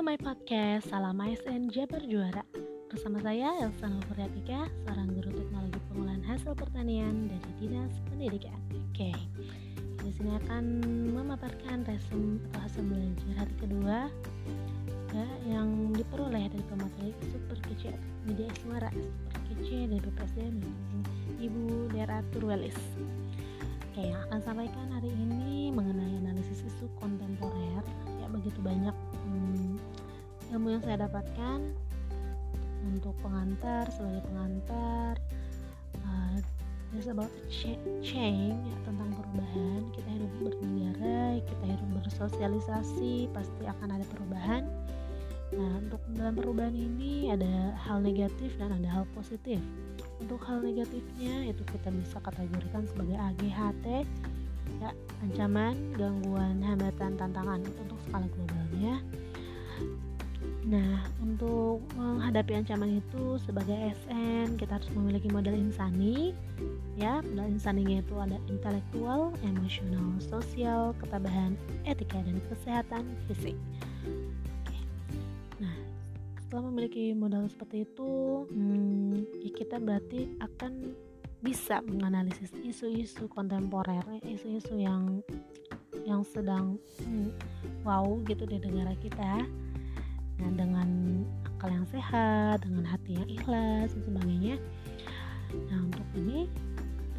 to my podcast Salam ASN Jabar Juara. Bersama saya Elsa Novriatika, seorang guru teknologi pengolahan hasil pertanian dari Dinas Pendidikan Oke, di sini akan memaparkan resume atau hasil belajar hari kedua ya, yang diperoleh dari pemateri super kecil media suara super kecil dari BPSDM Ibu Dera Turwelis. Oke, yang akan sampaikan hari ini mengenai analisis yang saya dapatkan untuk pengantar sebagai pengantar uh, it's about change ya, tentang perubahan. Kita hidup bernegara kita hidup bersosialisasi pasti akan ada perubahan. Nah untuk dalam perubahan ini ada hal negatif dan ada hal positif. Untuk hal negatifnya itu kita bisa kategorikan sebagai AGHT ya ancaman gangguan hambatan tantangan untuk skala globalnya Nah, untuk menghadapi ancaman itu sebagai SN kita harus memiliki modal insani. Ya, modal insaninya itu ada intelektual, emosional, sosial, ketabahan, etika dan kesehatan fisik. Oke. Nah, setelah memiliki modal seperti itu, hmm, ya kita berarti akan bisa menganalisis isu-isu kontemporer, isu-isu yang yang sedang hmm, wow gitu di negara kita nah, dengan akal yang sehat dengan hati yang ikhlas dan sebagainya. Nah untuk ini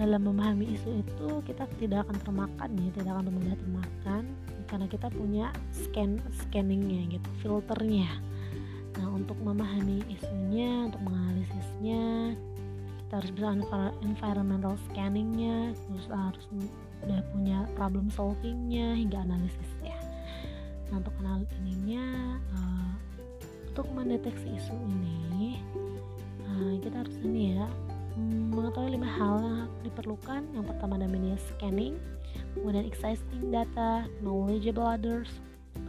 dalam memahami isu itu kita tidak akan termakan ya tidak akan mudah termakan karena kita punya scan scanningnya gitu filternya. Nah untuk memahami isunya untuk menganalisisnya kita harus bisa environmental scanningnya terus harus udah punya problem solvingnya hingga analisisnya. Nah untuk analisis ininya untuk mendeteksi isu ini uh, kita harus ini ya mengetahui lima hal yang diperlukan. Yang pertama ada scanning kemudian existing data knowledgeable others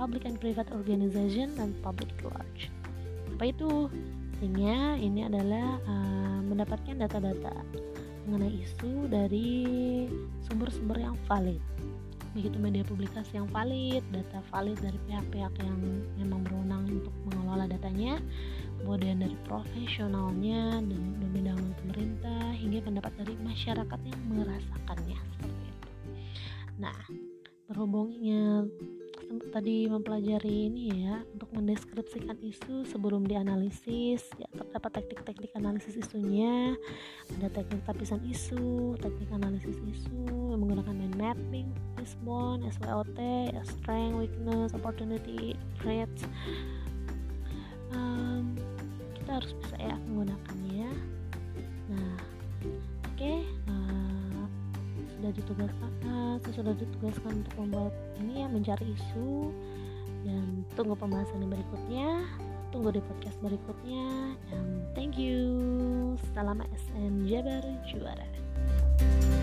public and private organization dan public large. Apa itu? Sehingga ini adalah uh, mendapatkan data-data mengenai isu dari sumber-sumber yang valid begitu media publikasi yang valid, data valid dari pihak-pihak yang memang berwenang untuk mengelola datanya, kemudian dari profesionalnya dan bidang pemerintah hingga pendapat dari masyarakat yang merasakannya seperti itu. Nah, berhubungnya tadi mempelajari ini ya untuk mendeskripsikan isu sebelum dianalisis. Ya terdapat teknik-teknik analisis isunya. Ada teknik tapisan isu teknik analisis isu yang menggunakan mind mapping Fishbone, SWOT strength weakness opportunity threats. Um, kita harus bisa ya menggunakannya ditugaskan uh, saya sudah ditugaskan untuk membuat ini ya mencari isu. Dan tunggu pembahasan yang berikutnya tunggu di podcast berikutnya. Dan thank you. Salam SN Jabar Juara